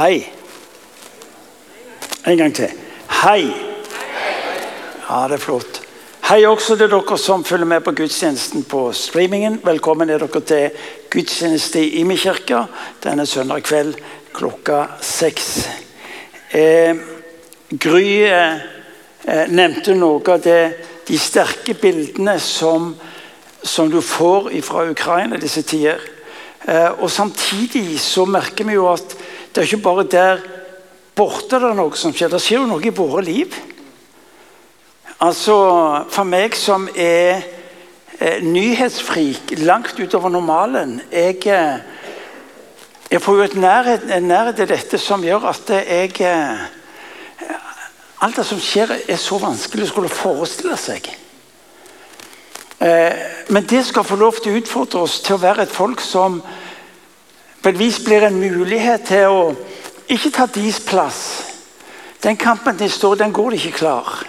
Hei. En gang til. Hei. Ja, det er flott. Hei også til dere som følger med på gudstjenesten på streamingen. Velkommen er dere til gudstjeneste i Imi kirke denne søndag kveld klokka seks. Eh, Gry eh, nevnte noe av det, de sterke bildene som, som du får fra Ukraina disse tider. Eh, og Samtidig så merker vi jo at det er ikke bare der borte det er noe som skjer. Det skjer jo noe i våre liv. Altså, For meg som er eh, nyhetsfrik langt utover normalen Jeg, eh, jeg får jo et nærhet, en nærhet til dette som gjør at jeg eh, Alt det som skjer, er så vanskelig å skulle forestille seg. Eh, men det skal få lov til å utfordre oss til å være et folk som på et vis blir en mulighet til å ikke ta deres plass. Den kampen de står den går de ikke klar.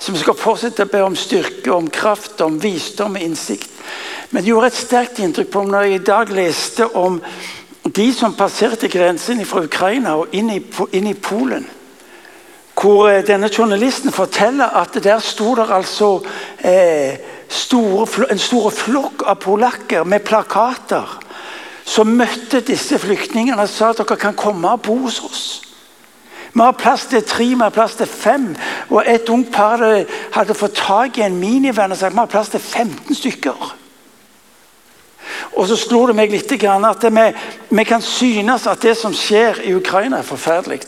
Så vi skal fortsette å be om styrke, om kraft, om visdom og innsikt. Men det gjorde et sterkt inntrykk på meg når jeg i dag leste om de som passerte grensen fra Ukraina og inn i, inn i Polen. Hvor eh, denne journalisten forteller at der sto det altså eh, store, en stor flokk av polakker med plakater som møtte disse flyktningene og sa at dere kan komme og bo hos oss. Vi har plass til tre, vi har plass til fem. Og Et ungt par hadde fått tak i en minivan og sagt vi har plass til 15 stykker. Og så slo det meg litt at vi, vi kan synes at det som skjer i Ukraina, er forferdelig.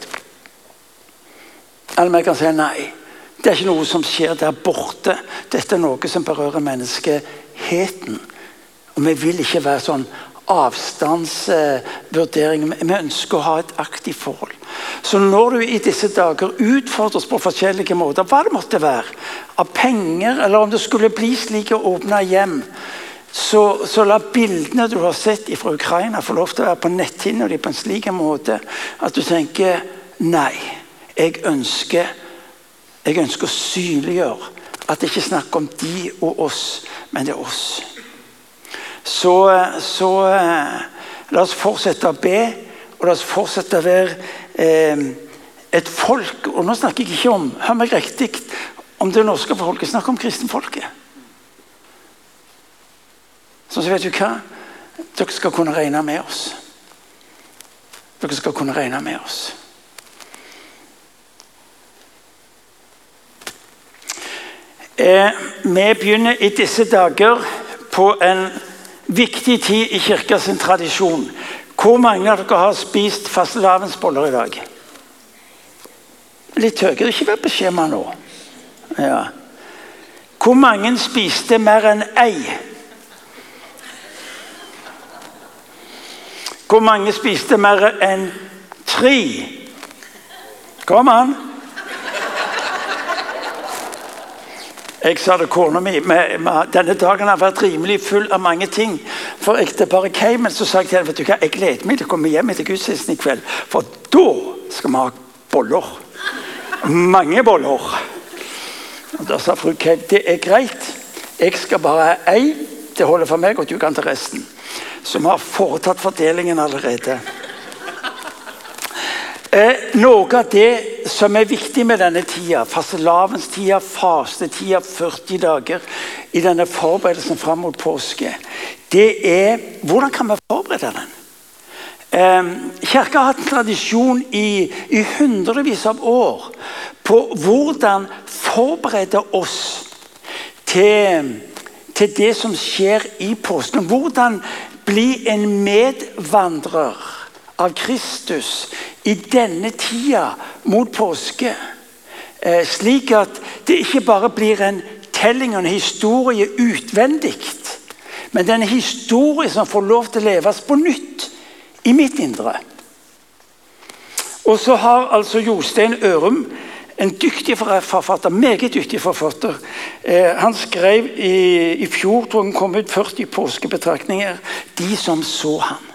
Eller vi kan si nei. Det er ikke noe som skjer der borte. Dette er noe som berører menneskeheten. Og vi vil ikke være sånn avstandsvurdering. Vi ønsker å ha et aktivt forhold. Så når du i disse dager utfordres på forskjellige måter, hva det måtte være, av penger, eller om det skulle bli slik å åpne hjem, så, så, la bildene du har sett fra Ukraina, få lov til å være på netthinna di på en slik måte at du tenker nei. Jeg ønsker, jeg ønsker å synliggjøre at det ikke er snakk om de og oss, men det er oss. Så, så eh, la oss fortsette å be, og la oss fortsette å være eh, et folk Og nå snakker jeg ikke om hør meg riktig, om det norske folket, Snakk om kristenfolket. Så, så vet du hva? Dere skal kunne regne med oss. Dere skal kunne regne med oss. Eh, vi begynner i disse dager på en viktig tid i kirkas tradisjon. Hvor mange av dere har spist fastelavnsboller i dag? Litt høyere. Ikke vær på skjema nå. Ja. Hvor mange spiste mer enn ei? Hvor mange spiste mer enn tre? Kom an! Jeg sa det kona mi Denne dagen har vært rimelig full av mange ting. For ekteparet Cayman så sa jeg til henne vet du hva, jeg gleder meg til å komme hjem etter gudstjenesten i kveld. For da skal vi ha boller. Mange boller. Og Da sa fru Cayman det er greit. Jeg skal bare ha ei. Det holder for meg, og du kan ta resten. Så vi har foretatt fordelingen allerede. Eh, noe av det som er viktig med denne tida, fastelavnstida, fastetida, 40 dager i denne forberedelsen fram mot påske, det er hvordan kan vi forberede den? Eh, Kirka har hatt en tradisjon i, i hundrevis av år på hvordan forberede oss til, til det som skjer i påsken. Hvordan bli en medvandrer av Kristus i denne tida mot påske. Eh, slik at det ikke bare blir en telling og en historie utvendig, men det er en historie som får lov til å leves på nytt i mitt indre. Og så har altså Jostein Ørum, en dyktig forfatter, meget dyktig forfatter eh, Han skrev i, i fjor tror han kom ut 40 påskebetraktninger. 'De som så han'.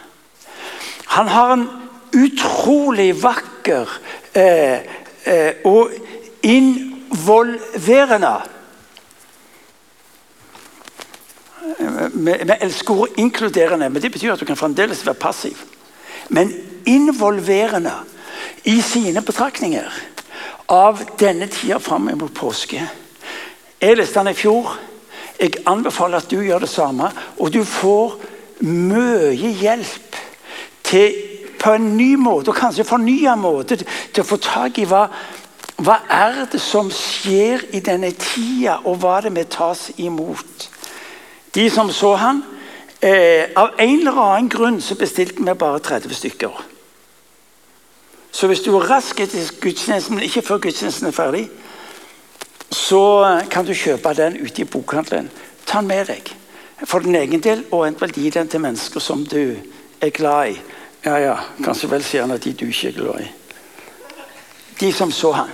Han har en utrolig vakker eh, eh, og involverende Vi elsker ordet 'inkluderende', men det betyr at du kan fremdeles være passiv. Men involverende i sine betraktninger av denne tida fram mot påske. Jeg leste den i fjor. Jeg anbefaler at du gjør det samme. Og du får mye hjelp til på en ny måte, og kanskje fornya måte, til å få tak i hva, hva er det som skjer i denne tida, og hva det vi tas imot. De som så han, eh, Av en eller annen grunn så bestilte vi bare 30 stykker. Så hvis du er rask etter gudstjenesten, men ikke før gudstjenesten er ferdig, så kan du kjøpe den ute i bokhandelen. Ta den med deg for din egen del, og eventuelt gi den til mennesker som du er glad i. Ja, ja, kanskje vel sier han at de du ikke er glad i. De som så han.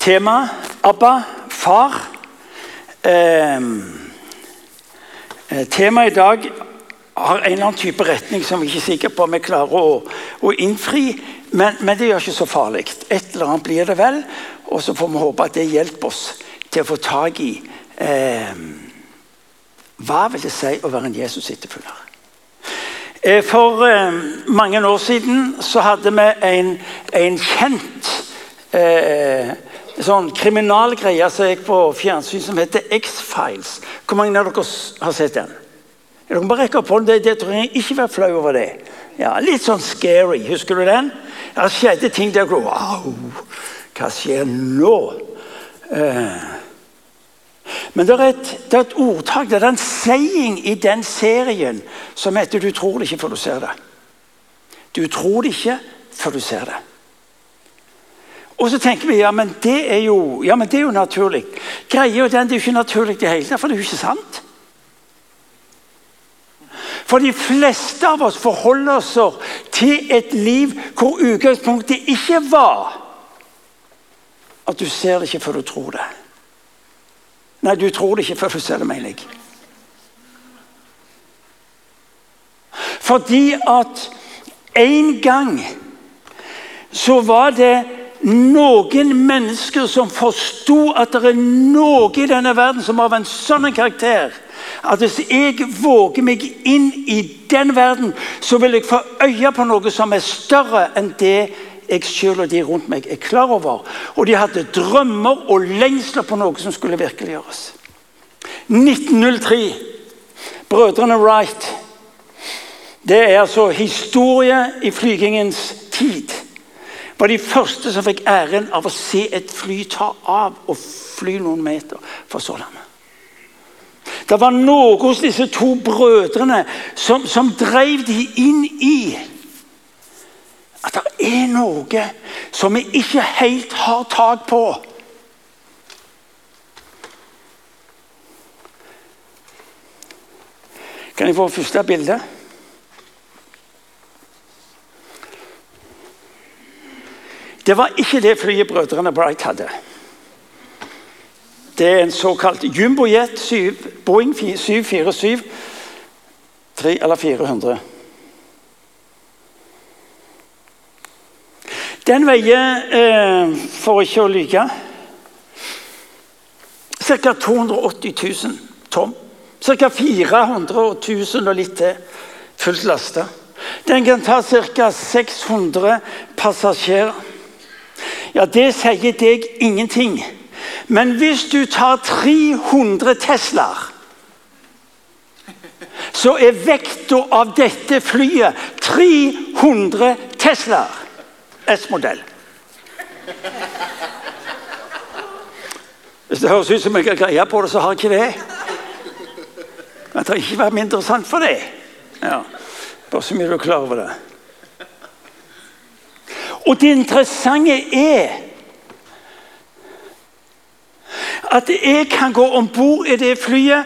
Tema Abba, far. Ehm, eh, Temaet i dag har en eller annen type retning som vi ikke er sikre på om vi klarer å, å innfri. Men, men, det gjør ikke så farlig. Et eller annet blir det vel. Og så får vi håpe at det hjelper oss til å få tak i eh, Hva vil det si å være en Jesus-etterfølger? Eh, for eh, mange år siden så hadde vi en, en kjent eh, sånn kriminalgreie som gikk på fjernsyn, som heter X-Files. Hvor mange av dere har sett den? Dere må rekke opp hånden. Det, det tror jeg ikke vær flau over det. Ja, Litt sånn scary. Husker du den? Det skjedde ting der Wow! Hva skjer nå? Eh. Men det er, et, det er et ordtak, det er en saying i den serien som heter 'Du tror det ikke før du ser det'. Du tror det ikke før du ser det. Og så tenker vi ja, men det er jo, ja, men det er jo naturlig. Greia er den, det er jo ikke naturlig i det hele tatt, for det er jo ikke sant. For de fleste av oss forholder oss til et liv hvor utgangspunktet ikke var at du ser det ikke før du tror det. Nei, du tror det ikke før du ser det, mener jeg. Fordi at en gang så var det noen mennesker som forsto at det er noe i denne verden som har en sånn karakter at hvis jeg våger meg inn i den verden, så vil jeg få øye på noe som er større enn det jeg selv og de rundt meg er klar over. Og de hadde drømmer og lengsler på noe som skulle virkeliggjøres. 1903. Brødrene Wright. Det er altså historie i flygingens tid. Var de første som fikk æren av å se et fly ta av og fly noen meter fra Sørlandet. Det var noe hos disse to brødrene som, som drev de inn i at det er noe som vi ikke helt har tak på. Kan jeg få første bilde? Det var ikke det flyet brødrene Bright hadde. Det er en såkalt jumbojet Boeing 747 3 eller 400. Den veier, eh, for ikke å lyve, ca. 280 000 tom. Ca. 400 000 og litt til fullt lasta. Den kan ta ca. 600 passasjerer. Ja, det sier deg ingenting. Men hvis du tar 300 Teslaer så er vekta av dette flyet 300 Teslaer S-modell. Hvis det høres ut som jeg har greie på det, så har jeg ikke det. Det har ikke vært mindre sant for det. Ja, Bare så mye du er klar over det. Og det interessante er at jeg kan gå om bord i det flyet.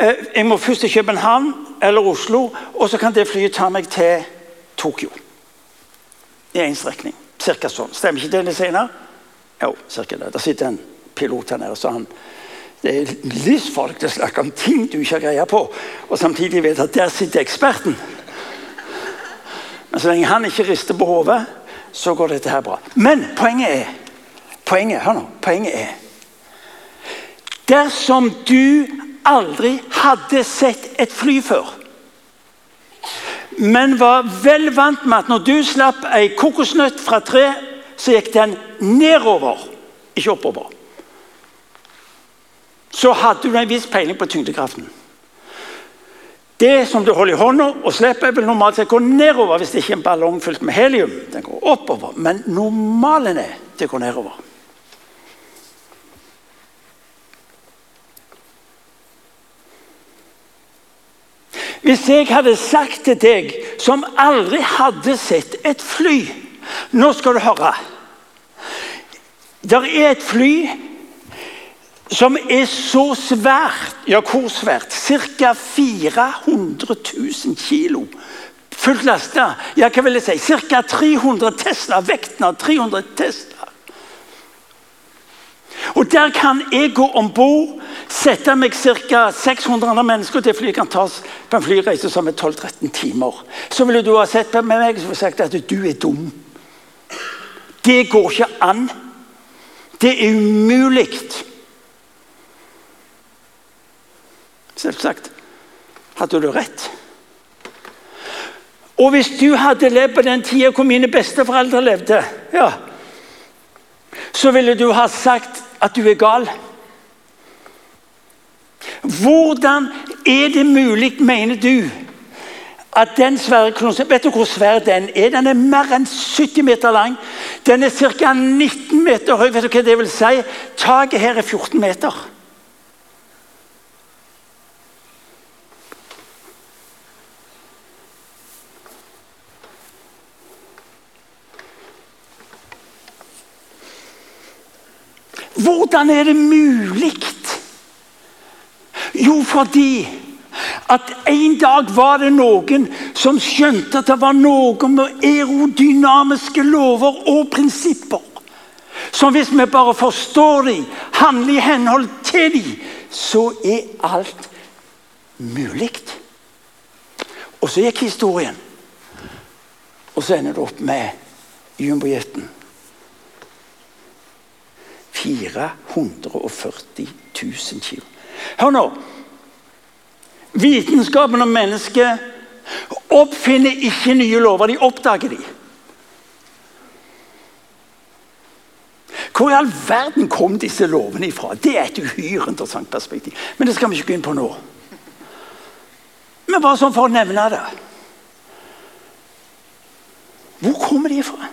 Eh, jeg må først til København eller Oslo, og så kan det flyet ta meg til Tokyo. I én strekning. Cirka sånn. Stemmer ikke det litt senere? Jo, cirka det. Der sitter en pilot her nede. så han det er livsfarlig å snakke om ting du ikke har greie på, og samtidig vet at der sitter eksperten. Men så lenge han ikke rister på hodet, så går dette her bra. Men poenget er poenget, hør nå, poenget er Dersom du aldri hadde sett et fly før, men var vel vant med at når du slapp ei kokosnøtt fra tre, så gikk den nedover, ikke oppover. Så hadde du en viss peiling på tyngdekraften. Det som du holder i hånda og slipper, vil normalt sett gå nedover hvis det ikke er en ballong fylt med helium. Den går oppover, Men normalen er det går nedover. Hvis jeg hadde sagt til deg som aldri hadde sett et fly Nå skal du høre. Det er et fly som er så svært Ja, hvor svært? Ca. 400 000 kilo. Fullt lasta. Ja, hva vil jeg si? Ca. 300 Tesla. Vekten av 300 Tesla. Og Der kan jeg gå om bord, sette meg ca. 600 andre mennesker til flyet kan tas på en flyreise som er 12-13 timer. Så ville du ha sett på meg og sagt at du er dum. Det går ikke an. Det er umulig. Selvsagt hadde du rett. Og hvis du hadde levd på den tida hvor mine besteforeldre levde, ja, så ville du ha sagt at du er gal. Hvordan er det mulig, mener du, at den svære klonsen Vet du hvor svær den er? Den er mer enn 70 meter lang. Den er ca. 19 meter høy. Vet du hva det vil si? Taket her er 14 meter. Hvordan er det mulig? Jo, fordi at en dag var det noen som skjønte at det var noe med aerodynamiske lover og prinsipper. Som hvis vi bare forstår dem, handler i henhold til dem, så er alt mulig. Og så gikk historien. Og så ender det opp med jumbojeten. 440 000 kilo. Hør nå. Vitenskapen om mennesket oppfinner ikke nye lover, de oppdager de. Hvor i all verden kom disse lovene ifra? Det er et uhyre interessant perspektiv. Men det skal vi ikke gå inn på nå. Men bare sånn for å nevne det. Hvor kommer de ifra?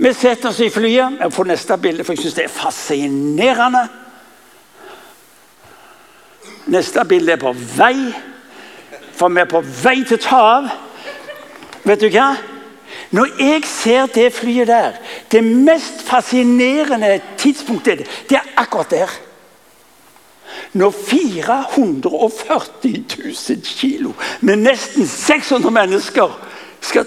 Vi setter oss i flyet. Jeg får neste bilde, for jeg syns det er fascinerende. Neste bilde er på vei, for vi er på vei til å ta av. Vet du hva? Når jeg ser det flyet der Det mest fascinerende tidspunktet det er akkurat der. Når 440 000 kilo med nesten 600 mennesker skal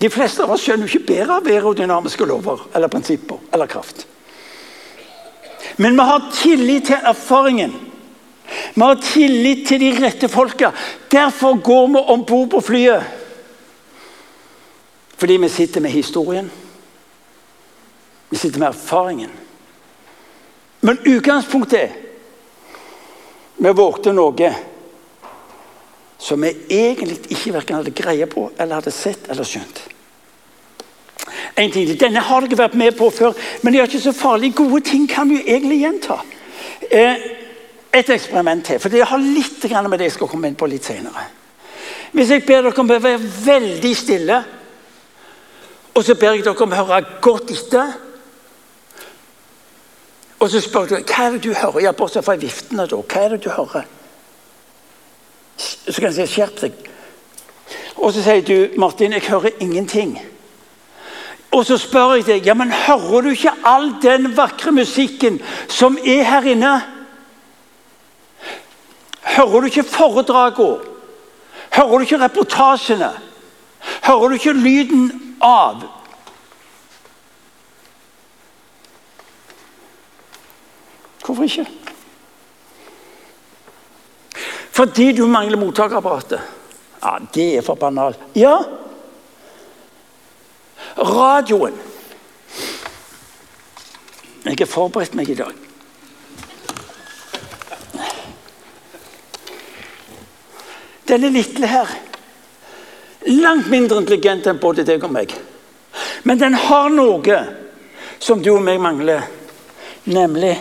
De fleste av oss skjønner jo ikke bedre av aerodynamiske lover eller prinsipper eller kraft. Men vi har tillit til erfaringen. Vi har tillit til de rette folka. Derfor går vi om bord på flyet. Fordi vi sitter med historien. Vi sitter med erfaringen. Men utgangspunktet er vi vågte noe som vi egentlig ikke verken hadde greie på, eller hadde sett eller skjønt. En ting, Denne har dere vært med på før, men det er ikke så farlig. Gode ting kan vi egentlig gjenta. Eh, et eksperiment til, for det har litt med det jeg skal komme inn på litt senere. Hvis jeg ber dere om å være veldig stille, og så ber jeg dere om å høre godt etter og så spør du hva er det du hører. Ja, Bortsett fra viftene, da. Hva er det du hører? Så kan jeg si skjerp deg. Og så sier du Martin, jeg hører ingenting. Og så spør jeg deg ja, men hører du ikke all den vakre musikken som er her inne? Hører du ikke foredragene? Hører du ikke reportasjene? Hører du ikke lyden av Hvorfor ikke? Fordi du mangler mottakerapparatet. Ja, det er for banalt. Ja. Radioen. Jeg har forberedt meg i dag. Denne lille her Langt mindre intelligent enn både deg og meg. Men den har noe som du og meg mangler, nemlig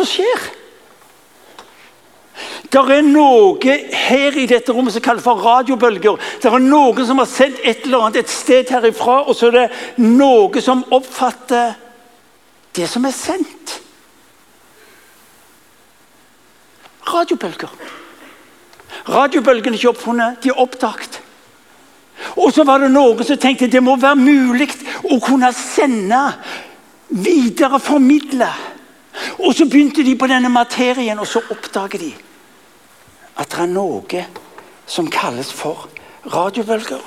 som skjer? Det er noe her i dette rommet som kalles for radiobølger. Det er noen som har sendt et eller annet et sted herifra, og så er det noe som oppfatter det som er sendt. Radiobølger. Radiobølgene er ikke oppfunnet, de er oppdaget. Og så var det noen som tenkte det må være mulig å kunne sende, videre formidle. Og så begynte de på denne materien, og så oppdager de at det er noe som kalles for radiobølger.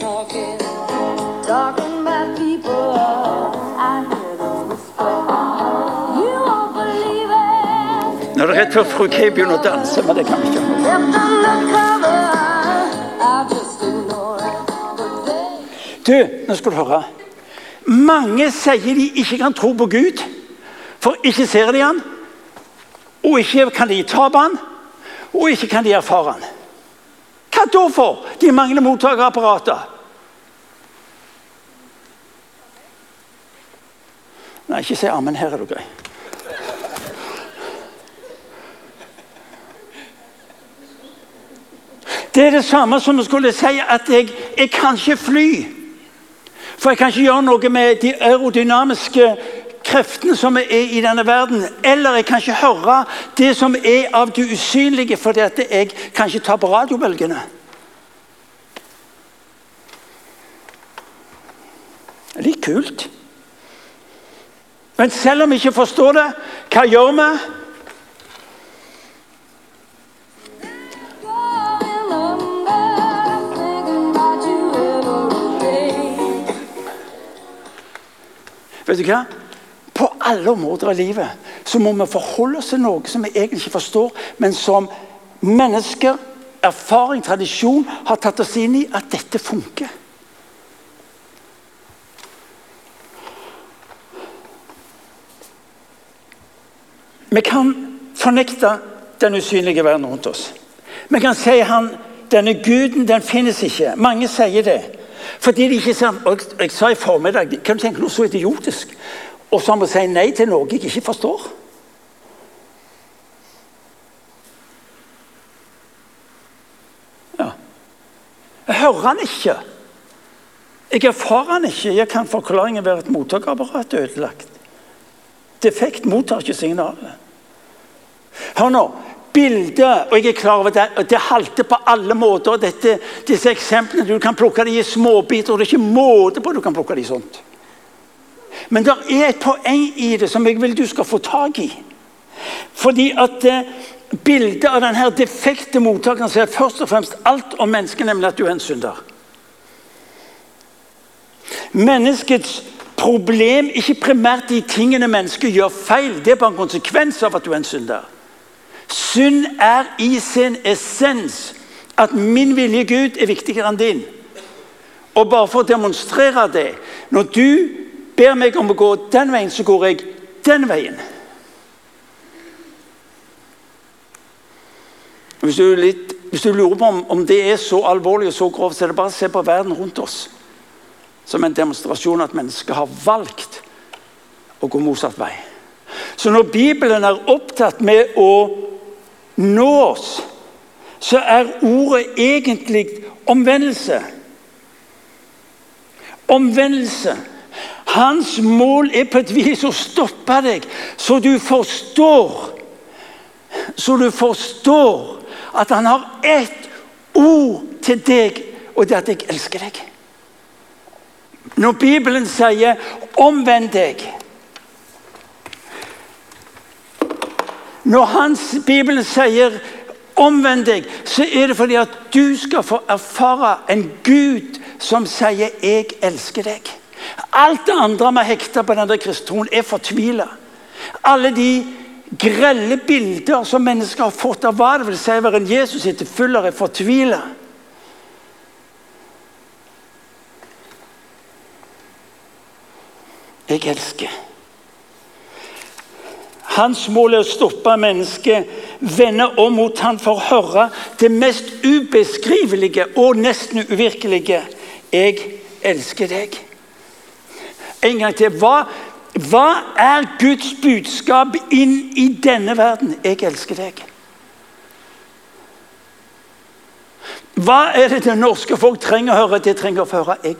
Talking, talking about people. I. Nå er det rett før fru Kay begynner å danse, men det kan vi ikke. Du, nå skal du høre. Mange sier de ikke kan tro på Gud, for ikke ser de han, og ikke kan de ta på han, og ikke kan de erfare han. Hva da for? De mangler mottakerapparater. Nei, ikke si ammen. Her er du grei. Det er det samme som å skulle si at jeg, jeg kan ikke fly. For jeg kan ikke gjøre noe med de aerodynamiske kreftene som er i denne verden. Eller jeg kan ikke høre det som er av det usynlige, fordi at jeg kan ikke ta på radiobølgene. Det er litt kult. Men selv om vi ikke forstår det, hva gjør vi? Vet du hva? På alle områder i livet så må vi forholde oss til noe som vi egentlig ikke forstår, men som mennesker, erfaring, tradisjon har tatt oss inn i at dette funker. Vi kan fornekte den usynlige verden rundt oss. Vi kan si han, denne guden den finnes ikke. Mange sier det. Fordi de ikke ser, og jeg, jeg sa i formiddag Kan du tenke noe så idiotisk? Og som å si nei til noe jeg ikke forstår? Ja. Jeg hører han ikke. Jeg erfarer han ikke. Jeg kan forklaringen være at mottakerapparatet er ødelagt. Defekt mottar ikke signalet. Hør nå. Bildet, og jeg er klar over det, og det halter på alle måter. Dette, disse eksemplene, Du kan plukke dem i småbiter, og det er ikke måte på du kan plukke dem sånt. Men det er et poeng i det som jeg vil du skal få tak i. Fordi at eh, bildet av denne defekte mottakeren sier først og fremst alt om mennesket, nemlig at du er en synder. Menneskets problem ikke primært de tingene mennesket gjør feil. Det er bare en konsekvens av at du er en synder. Synd er i sin essens at min vilje Gud er viktigere enn din. Og bare for å demonstrere det Når du ber meg om å gå den veien, så går jeg den veien. Hvis du, litt, hvis du lurer på om, om det er så alvorlig og så grovt, så er det bare å se på verden rundt oss som en demonstrasjon at mennesket har valgt å gå motsatt vei. Så når Bibelen er opptatt med å nå oss, så er ordet egentlig omvendelse. Omvendelse. Hans mål er på et vis å stoppe deg, så du forstår Så du forstår at han har ett ord til deg, og det er at jeg elsker deg. Når Bibelen sier 'omvend deg' Når hans Bibelen sier 'omvend deg', så er det fordi at du skal få erfare en Gud som sier 'jeg elsker deg'. Alt det andre vi hekter på denne kristentroen, er fortvila. Alle de grelle bilder som mennesker har fått av hva det vil si å være en Jesus etterfølger, er fortvila. Jeg elsker. Hans mål er å stoppe mennesket, vende om mot han for å høre det mest ubeskrivelige og nesten uvirkelige. Jeg elsker deg. En gang til. Hva, hva er Guds budskap inn i denne verden? Jeg elsker deg. Hva er det det norske folk trenger å høre? De trenger å høre 'Jeg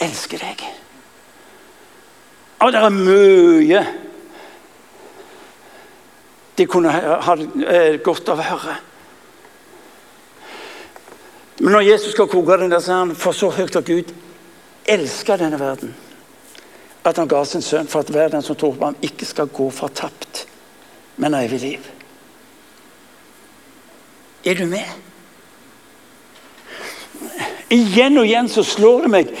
elsker deg'. Og det er mye de kunne ha eh, godt av å høre. Men når Jesus skal koke den der, så er han for så høyt at Gud elsker denne verden. At han ga sin sønn for at hver den som tror på ham, ikke skal gå fortapt, men ha evig liv. Er du med? Igjen og igjen så slår det meg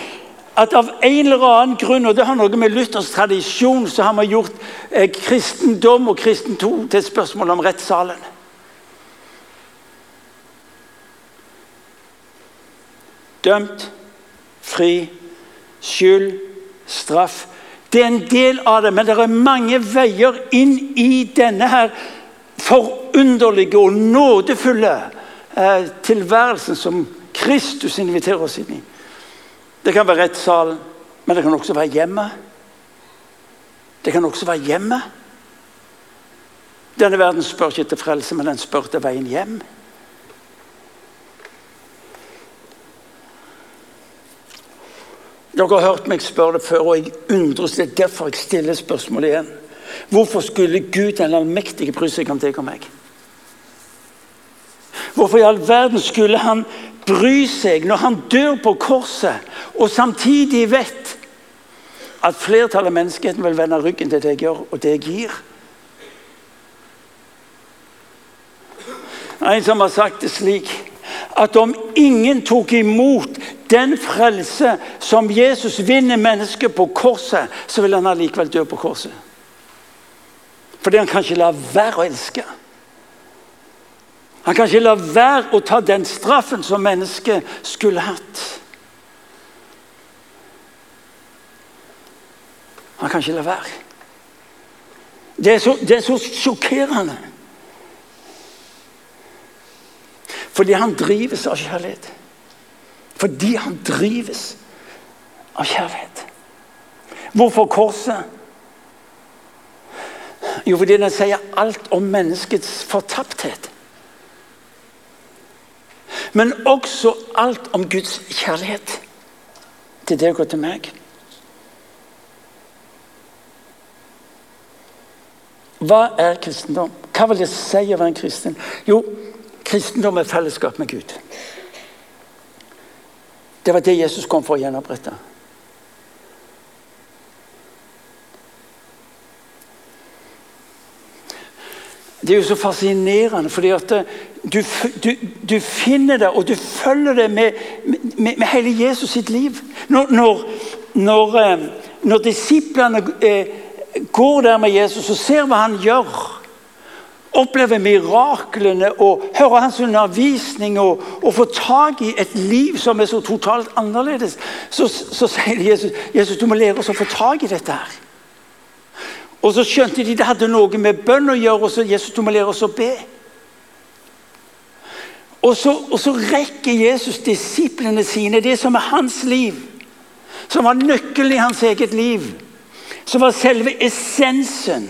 at av en eller annen grunn, og det har noe med Luthers tradisjon, så har man gjort eh, kristendom og kristen tro til et spørsmål om rettssalen. Dømt, fri, skyld, straff. Det er en del av det, men det er mange veier inn i denne her forunderlige og nådefulle eh, tilværelsen som Kristus inviterer oss inn i. Det kan være rettssalen, men det kan også være hjemmet. Det kan også være hjemmet. Denne verden spør ikke etter frelse, men den spør etter veien hjem. Dere har hørt meg spørre det før, og jeg undres. Det er derfor jeg stiller spørsmålet igjen. Hvorfor skulle Gud den allmektige bry seg om deg og meg? Hvorfor i all verden skulle han bry seg når han dør på korset, og samtidig vet at flertallet av menneskeheten vil vende ryggen til det jeg gjør, og det jeg gir? En som har sagt det slik at om ingen tok imot den frelse som Jesus vinner mennesket på korset, så vil han allikevel dø på korset. Fordi han kan ikke la være å elske. Han kan ikke la være å ta den straffen som mennesket skulle hatt. Han kan ikke la være. Det er så, det er så sjokkerende. Fordi han drives av kjærlighet. Fordi han drives av kjærlighet. Hvorfor korset? Jo, fordi den sier alt om menneskets fortapthet. Men også alt om Guds kjærlighet til deg og til meg. Hva er kristendom? Hva vil det si å være en kristen? Jo, kristendom er fellesskap med Gud. Det var det Jesus kom for å gjenopprette. Det er jo så fascinerende, fordi at du, du, du finner det, og du følger det med, med, med hele Jesus sitt liv. Når, når, når, eh, når disiplene eh, går der med Jesus og ser hva han gjør, opplever miraklene og hører hans undervisning og, og får tak i et liv som er så totalt annerledes, så, så sier Jesus Jesus, du må lære oss å få tak i dette. her. Og så skjønte de det hadde noe med bønn å gjøre. og så Jesus, må lære oss å be. Og så, og så rekker Jesus disiplene sine det som er hans liv, som var nøkkelen i hans eget liv, som var selve essensen.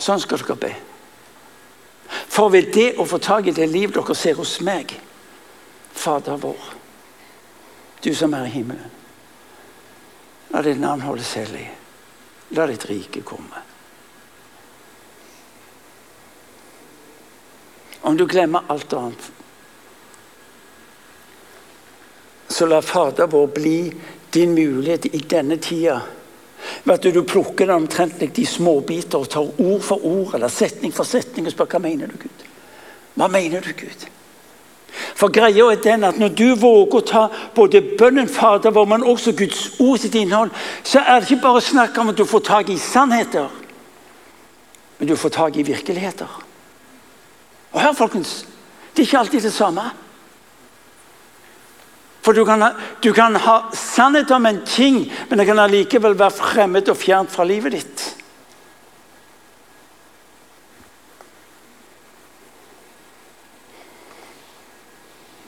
Sånn skal dere be. For ved det å få tak i det liv dere ser hos meg, Fader vår, du som er i himmelen. La ditt navn holdes hellig. La ditt rike komme. Om du glemmer alt annet, så la Fader vår bli din mulighet i denne tida. Ved at du plukker den omtrentlig i småbiter og tar ord for ord eller setning for setning og spør hva mener du Gud? Hva mener du Gud? For greia er den at Når du våger å ta både bønnen Fader vår, men også Guds ord sitt innhold, så er det ikke bare snakk om at du får tak i sannheter, men du får tak i virkeligheter. Og hør, folkens, det er ikke alltid det samme. For du kan, ha, du kan ha sannhet om en ting, men det kan allikevel være fremmed og fjernt fra livet ditt.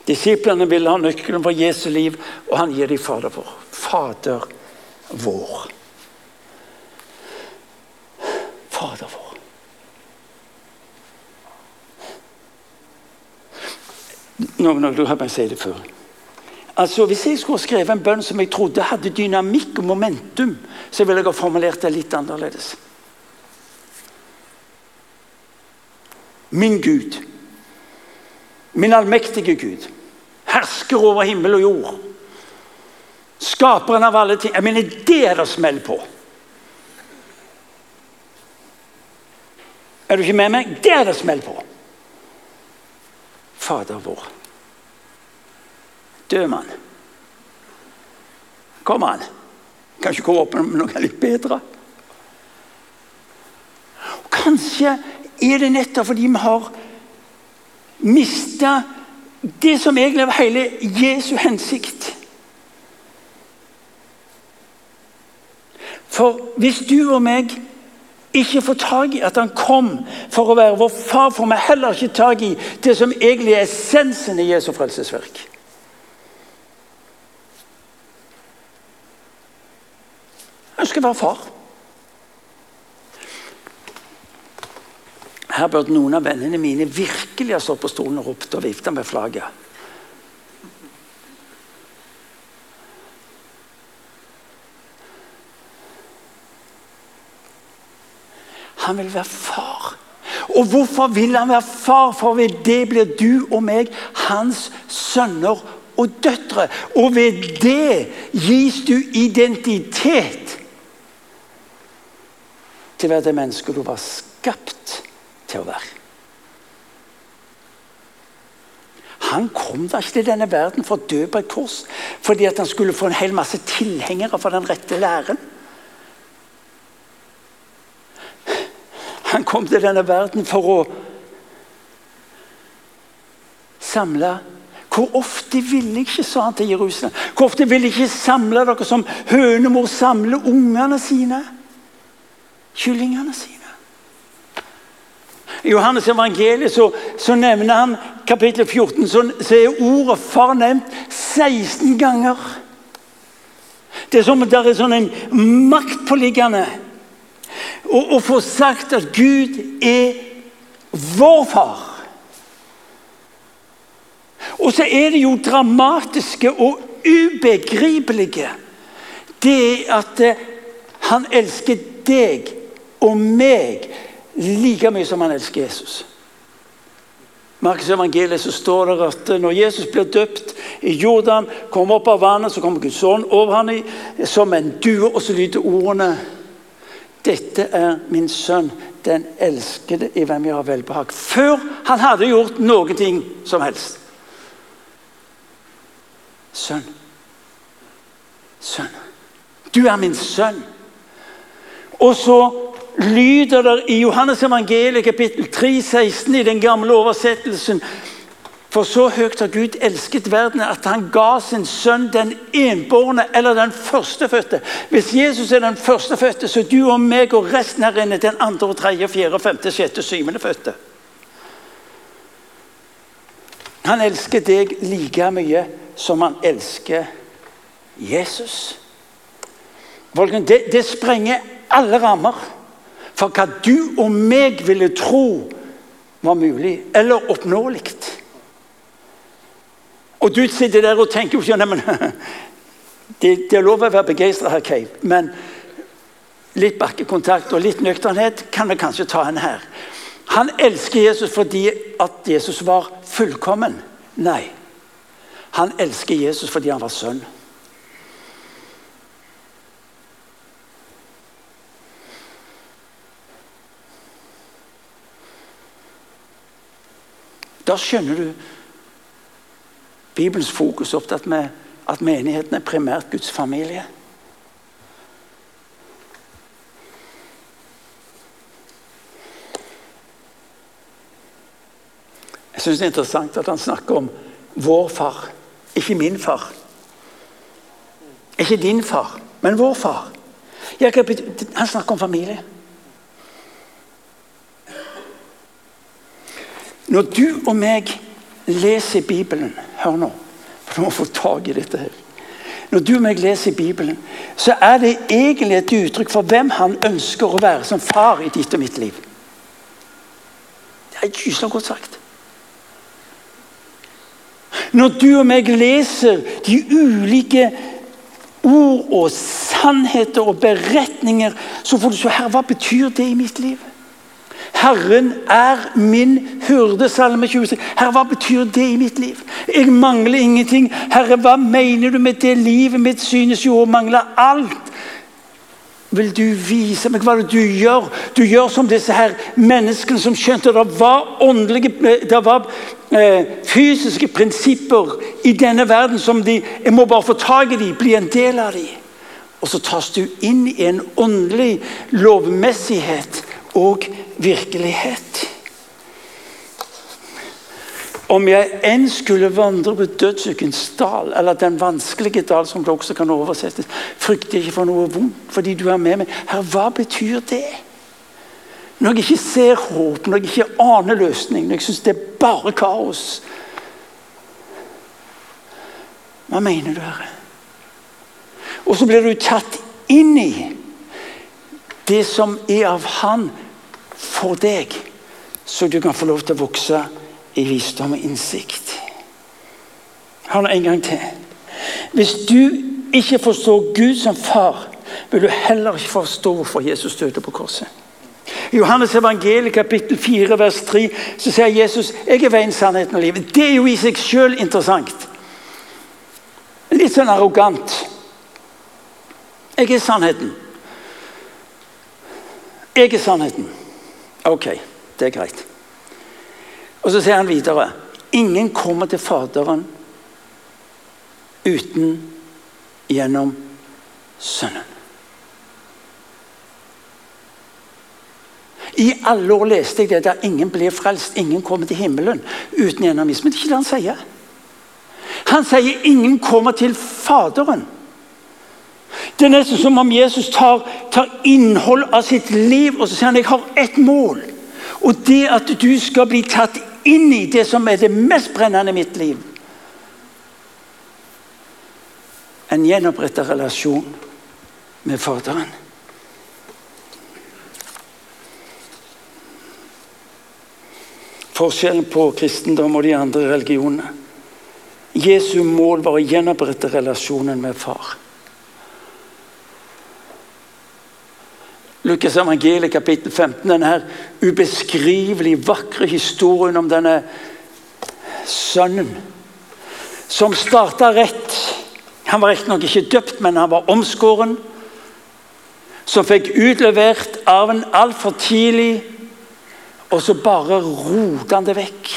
Disiplene ville ha nøkkelen for Jesu liv, og han gir dem Fader vår. Fader vår. Fader vår. Nå, nå, du har bare si det før. Altså, Hvis jeg skulle skrevet en bønn som jeg trodde hadde dynamikk og momentum, så ville jeg ha formulert det litt annerledes. Min Gud, min allmektige Gud, hersker over himmel og jord. Skaperen av alle ting. Jeg mener, det er det smell på. Er du ikke med meg? Det er det smell på. Fader vår. Død mann. Kom an. Kanskje komme opp med noe litt bedre. Og kanskje er det nettopp fordi vi har mista det som egentlig var hele Jesu hensikt. For hvis du og meg ikke får tak i at han kom for å være vår far, får vi heller ikke tak i det som egentlig er essensen i Jesu frelsesverk. Han skal være far. Her burde noen av vennene mine virkelig ha stått på stolen og ropt og vifta med flagget. Han vil være far. Og hvorfor vil han være far? For ved det blir du og meg hans sønner og døtre. Og ved det gis du identitet til å være det mennesket du var skapt til å være. Han kom da ikke til denne verden for å dø på et kors fordi at han skulle få en hel masse tilhengere for den rette læren. Han kom til denne verden for å samle Hvor ofte ville ikke, sa han til Jerusalem, hvor ofte ville ikke samle dere som hønemor samler ungene sine? Kyllingene sine. I Johannes evangeliet så, så nevner han kapittel 14, så, så er ordet far nevnt 16 ganger. Det er som om det er sånn en maktpåliggende å få sagt at Gud er vår far. Og så er det jo dramatiske og ubegripelige Det at eh, han elsker deg og meg like mye som han elsker Jesus. Markus evangeliet så står det at når Jesus blir døpt i Jordan, kommer opp av vannet, så kommer Guds ånd over ham som en due, og så lyder ordene dette er min sønn, den elskede i hvem jeg har velbehag. Før han hadde gjort noen ting som helst. Sønn. Sønn. Du er min sønn. Og så lyder det i Johannes evangeliet kapittel 3, 16 i den gamle oversettelsen for så høyt har Gud elsket verden at han ga sin sønn den enbårne eller den førstefødte. Hvis Jesus er den førstefødte, så du og meg og resten her inne den andre, og tredje, fjerde, femte, sjette, syvende fødte. Han elsker deg like mye som han elsker Jesus. Det, det sprenger alle rammer for hva du og meg ville tro var mulig eller oppnåelig. Og du sitter der og tenker jo ikke det, det er lov å være begeistra her, Cave, men litt bakkekontakt og litt nøkternhet kan vi kanskje ta en her. Han elsker Jesus fordi at Jesus var fullkommen. Nei. Han elsker Jesus fordi han var sønn. Da skjønner du Bibelens fokus er opptatt med at menigheten er primært Guds familie. Jeg syns det er interessant at han snakker om vår far, ikke min far. Ikke din far, men vår far. Han snakker om familie. Når du og meg leser Bibelen Hør nå, for du må få tak i dette her. Når du og meg leser Bibelen, så er det egentlig et uttrykk for hvem han ønsker å være som far i ditt og mitt liv. Det er gyselig godt sagt. Når du og meg leser de ulike ord og sannheter og beretninger, så får du se her, hva betyr det i mitt liv? Herren er min hyrde, salme 26. Herre, hva betyr det i mitt liv? Jeg mangler ingenting. Herre, hva mener du med det livet mitt synes jo å mangle alt? Vil du vise meg hva du gjør? Du gjør som disse her menneskene som skjønte det var åndelige, det var eh, fysiske prinsipper i denne verden som de Jeg må bare få tak i bli en del av dem. Og så tas du inn i en åndelig lovmessighet og virkelighet. Om jeg enn skulle vandre på dødsukens dal, eller den vanskelige dal, som det også kan oversettes, frykter jeg ikke for noe vondt, fordi du er med meg. Herre, hva betyr det? Når jeg ikke ser håp, når jeg ikke aner løsning, når jeg syns det er bare kaos. Hva mener du, Herre? Og så blir du tatt inn i det som er av Han for deg, så du kan få lov til å vokse i visdom og innsikt. Hør nå en gang til. Hvis du ikke forstår Gud som far, vil du heller ikke forstå hvorfor Jesus døde på korset. I Johannes evangeliet kapittel 4 vers 3 så sier Jesus jeg er veien, sannheten og livet. Det er jo i seg selv interessant. Litt sånn arrogant. Jeg er sannheten. Jeg er sannheten. Ok, det er greit. Og så sier han videre Ingen kommer til Faderen uten gjennom Sønnen. I alle år leste jeg det der ingen blir frelst, ingen kommer til himmelen uten gjennom Jesus. Men det er ikke det han sier. Han sier ingen kommer til Faderen. Det er nesten som om Jesus tar, tar innhold av sitt liv og så sier han, jeg har ett mål. Og det at du skal bli tatt inn i det som er det mest brennende i mitt liv. En gjenoppretta relasjon med Faderen. Forskjellen på kristendom og de andre religionene. Jesu mål var å gjenopprette relasjonen med far. Lukas evangeliet kapittel 15, denne ubeskrivelig vakre historien om denne sønnen som starta rett. Han var riktignok ikke døpt, men han var omskåren. Som fikk utlevert arven altfor tidlig, og så bare rota han det vekk.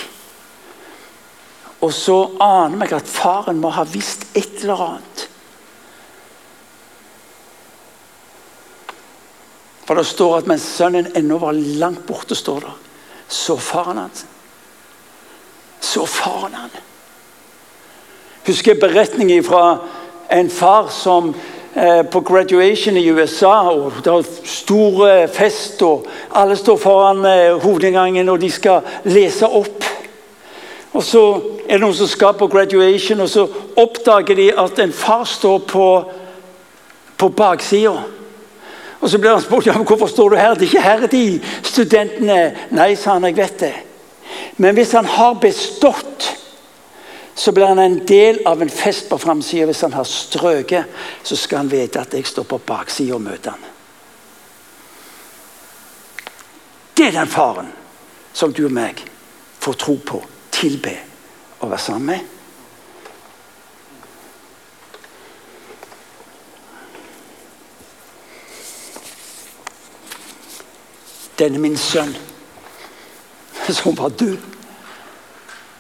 Og så aner jeg at faren må ha visst et eller annet. For det står at mens sønnen ennå var langt borte, står det, så faren hans. Så faren han. Husker jeg beretningen fra en far som eh, på graduation i USA, og det er stor fest, og alle står foran eh, hovedinngangen, og de skal lese opp. Og så er det noen som skal på graduation, og så oppdager de at en far står på, på baksida. Og så blir han spurt ja, men hvorfor står du her. Det er ikke her de studentene Nei, sa han, jeg vet det. Men hvis han har bestått, så blir han en del av en fest på framsida. Hvis han har strøket, så skal han vite at jeg står på baksida og møter han. Det er den faren som du og meg får tro på, tilbe og være sammen med. Denne min sønn, som var død.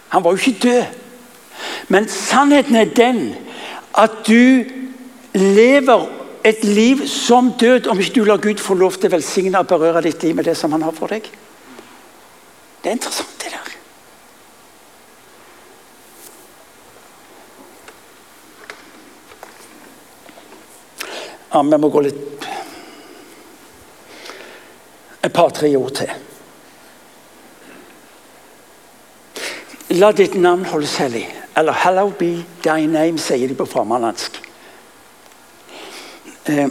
Han var jo ikke død. Men sannheten er den at du lever et liv som død om ikke du lar Gud få lov til å velsigne og berøre ditt liv med det som han har for deg. Det er interessant, det der. Ja, Vi må gå litt Et par-tre ord til. La ditt navn holdes hellig. Eller 'Hallow be thy name', sier de på framlandsk. Eh,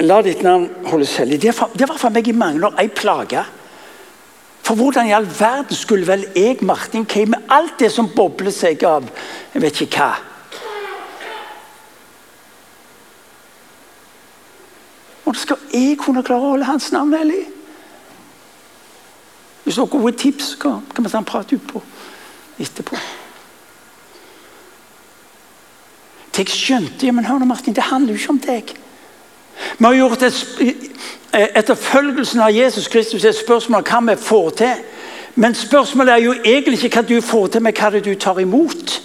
la ditt navn holdes hellig. Det, det var for meg i mange år ei plage. For hvordan i all verden skulle vel jeg, Martin Kay, med alt det som bobler seg av jeg vet ikke hva Hvordan skal jeg kunne klare å holde hans navn hellig? Hvis dere har gode tips, kan vi ta en prat utpå etterpå. Jeg skjønte ja, men hør nå Martin, det handler jo ikke om deg. Vi har gjort et, eh, Etterfølgelsen av Jesus Kristus et spørsmål om hva vi får til. Men spørsmålet er jo egentlig ikke hva du får til, men hva det du tar imot.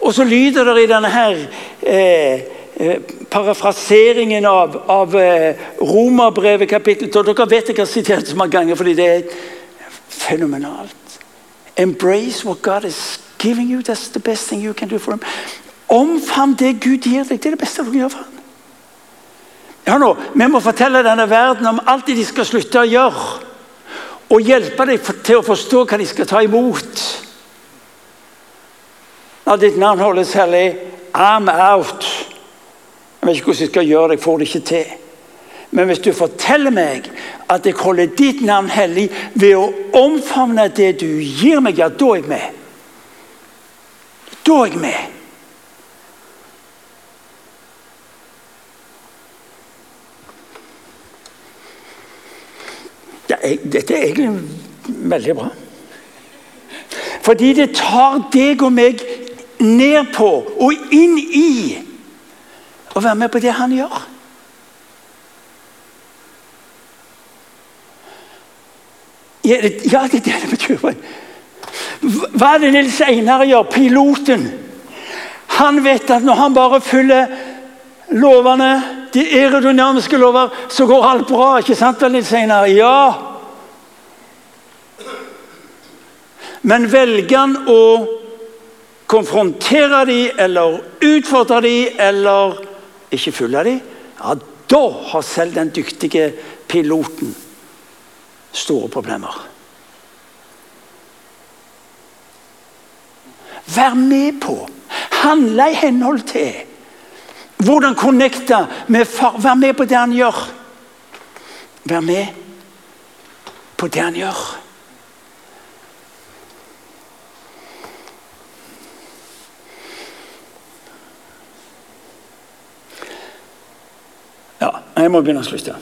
Og så lyder det i denne her eh, parafraseringen av, av eh, Romerbrevet kapittel 12 Dere vet jeg har sitert så mange ganger fordi det er fenomenalt. Embrace what God is giving you. That's the best thing you can do for him. Omfavn det Gud gir deg. Det er det beste du kan gjøre for ham. Ja, nå, Vi må fortelle denne verden om alt de skal slutte å gjøre. Og hjelpe dem til å forstå hva de skal ta imot. La ditt navn holdes hellig. I'm out. Jeg vet ikke hvordan jeg skal gjøre det, jeg får det ikke til. Men hvis du forteller meg at jeg holder ditt navn hellig ved å omfavne det du gir meg, ja, da er jeg med. Da er jeg med. Det dette er egentlig veldig bra. Fordi det tar deg og meg ned på og inn i å være med på det han gjør. Ja, det, er det det betyr. Hva er det Nils Einar gjør, piloten? Han vet at når han bare følger lovene, de aerodynamiske lover, så går alt bra. Ikke sant Nils Einar? Ja. Men velger han å konfrontere dem eller utfordre dem eller ikke følge de, ja, da har selv den dyktige piloten store problemer. Vær med på, handle i henhold til. Hvordan connecte med far. Vær med på det han gjør. Vær med på det han gjør. Ja, jeg må begynne å slutte.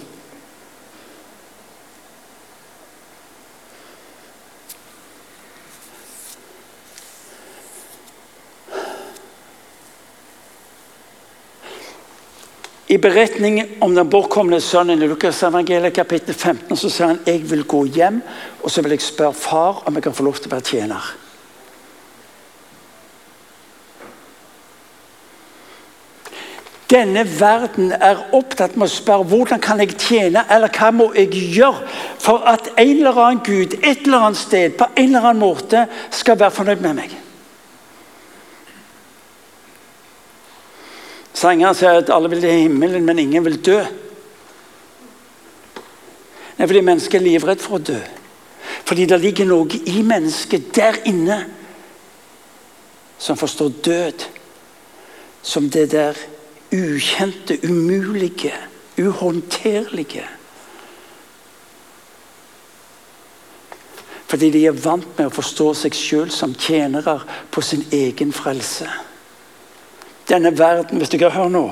I beretningen om den bortkomne sønnen i Lukas evangeliet kapittel 15 så sier han jeg vil gå hjem og så vil jeg spørre far om jeg kan få lov til å være tjener. Denne verden er opptatt med å spørre hvordan kan jeg tjene, eller hva må jeg gjøre for at en eller annen Gud et eller annet sted på en eller annen måte skal være fornøyd med meg. Sangeren sier at alle vil til himmelen, men ingen vil dø. Det er fordi mennesket er livredd for å dø. Fordi det ligger noe i mennesket der inne som forstår død som det der ukjente, umulige, uhåndterlige. Fordi de er vant med å forstå seg sjøl som tjenere på sin egen frelse. Denne verden, hvis dere hører nå,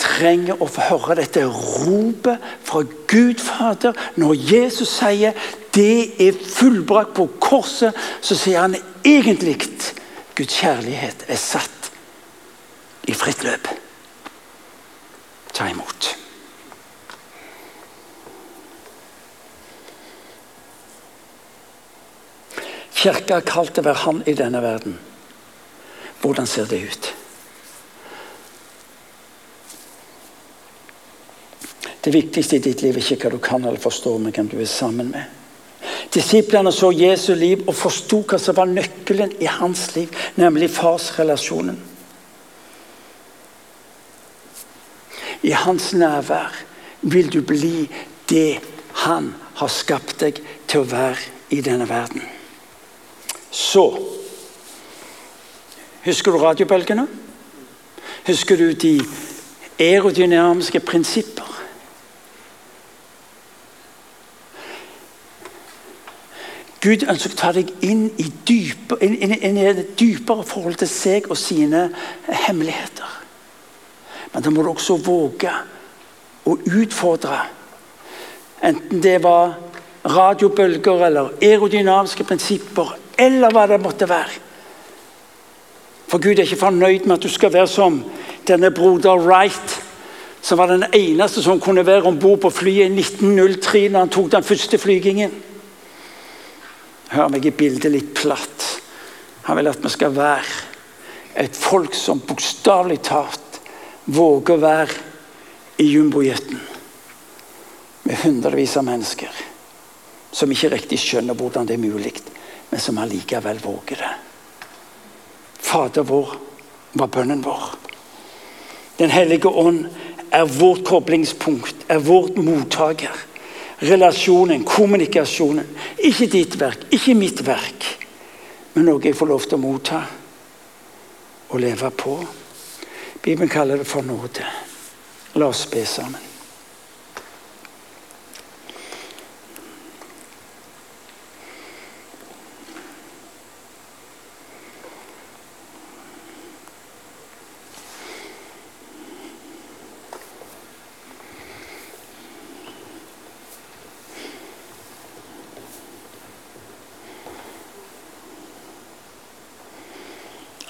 trenger å få høre dette ropet fra Gud Fader når Jesus sier det er fullbrakt på korset, så sier han egentlig Guds kjærlighet er satt i fritt løp. Ta imot. Kirka er kalt å være han i denne verden. Hvordan ser det ut? Det viktigste i ditt liv er ikke hva du kan eller forstår, men hvem du er sammen med. Disiplene så Jesu liv og forsto hva som var nøkkelen i hans liv, nemlig farsrelasjonen. I hans nærvær vil du bli det han har skapt deg til å være i denne verden. Så Husker du radiobølgene? Husker du de aerodynamiske prinsipper? Gud ønsker å ta deg inn i, dype, inn, inn, inn i et dypere forhold til seg og sine hemmeligheter. Men da må du også våge å utfordre. Enten det var radiobølger eller aerodynamiske prinsipper, eller hva det måtte være. For Gud er ikke fornøyd med at du skal være som denne broder Wright, som var den eneste som kunne være om bord på flyet i 1903 når han tok den første flygingen. Hør meg i bildet litt platt. Han vil at vi skal være et folk som bokstavelig talt våger å være i jumbojeten med hundrevis av mennesker som ikke riktig skjønner hvordan det er mulig, men som allikevel våger det. Fader vår var bønnen vår. Den hellige ånd er vårt koblingspunkt, er vårt mottaker. Relasjonen, kommunikasjonen. Ikke ditt verk, ikke mitt verk, men noe jeg får lov til å motta og leve på. Bibelen kaller det for nåde. La oss be sammen.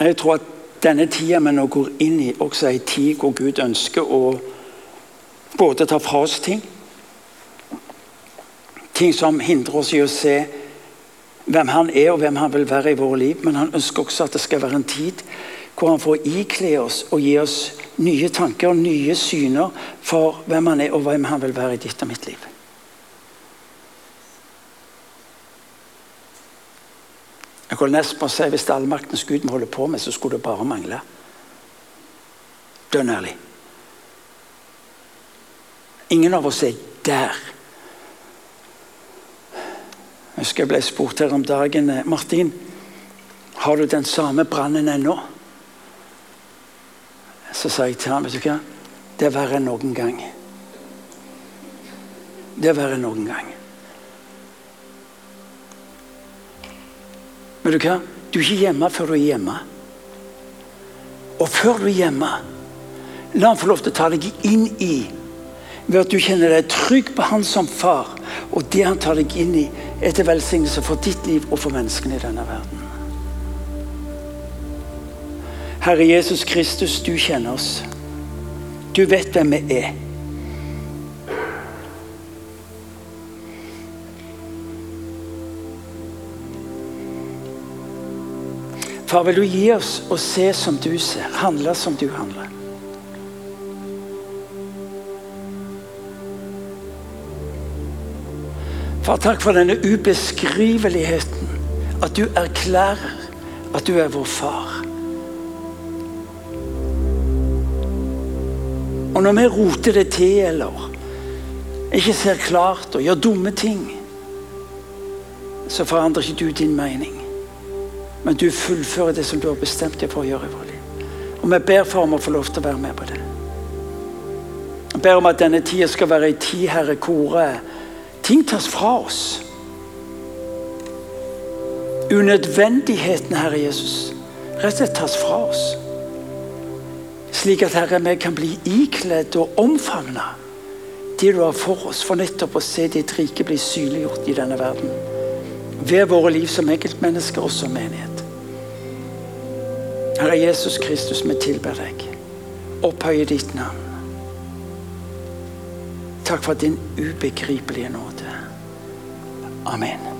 Jeg tror at denne tida vi nå går inn i, også er en tid hvor Gud ønsker å både ta fra oss ting Ting som hindrer oss i å se hvem han er og hvem han vil være i våre liv. Men han ønsker også at det skal være en tid hvor han får ikle oss og gi oss nye tanker og nye syner for hvem han er og hvem han vil være i ditt og mitt liv. Jeg holder nesten på å si Hvis allmaktens Gud må holde på med, så skulle det bare mangle. Dønn ærlig. Ingen av oss er der. Jeg husker jeg ble spurt her om dagen eh, Martin, har du den samme brannen ennå? Så sa jeg til ham vet du hva? Det er verre enn noen gang. Det er verre enn noen gang. Men du hva? Du er ikke hjemme før du er hjemme. Og før du er hjemme, la han få lov til å ta deg inn i ved at du kjenner deg trygg på han som far. Og det han tar deg inn i, er til velsignelse for ditt liv og for menneskene i denne verden. Herre Jesus Kristus, du kjenner oss. Du vet hvem vi er. Far, vil du gi oss å se som du ser, handle som du handler. Far, takk for denne ubeskriveligheten. At du erklærer at du er vår far. Og når vi roter det til eller ikke ser klart og gjør dumme ting, så forandrer ikke du din mening. Men du fullfører det som du har bestemt deg for å gjøre i vårt liv. Og vi ber for om å få lov til å være med på det. Jeg ber om at denne tida skal være ei tid, Herre, hvor eh, ting tas fra oss. Unødvendigheten, Herre Jesus, rett og slett tas fra oss. Slik at Herre, vi kan bli ikledd og omfavna det du har for oss, for nettopp å se ditt rike bli synliggjort i denne verden. Ved våre liv som enkeltmennesker og som menighet. Herre Jesus Kristus, vi tilber deg. Opphøye ditt navn. Takk for din ubegripelige nåde. Amen.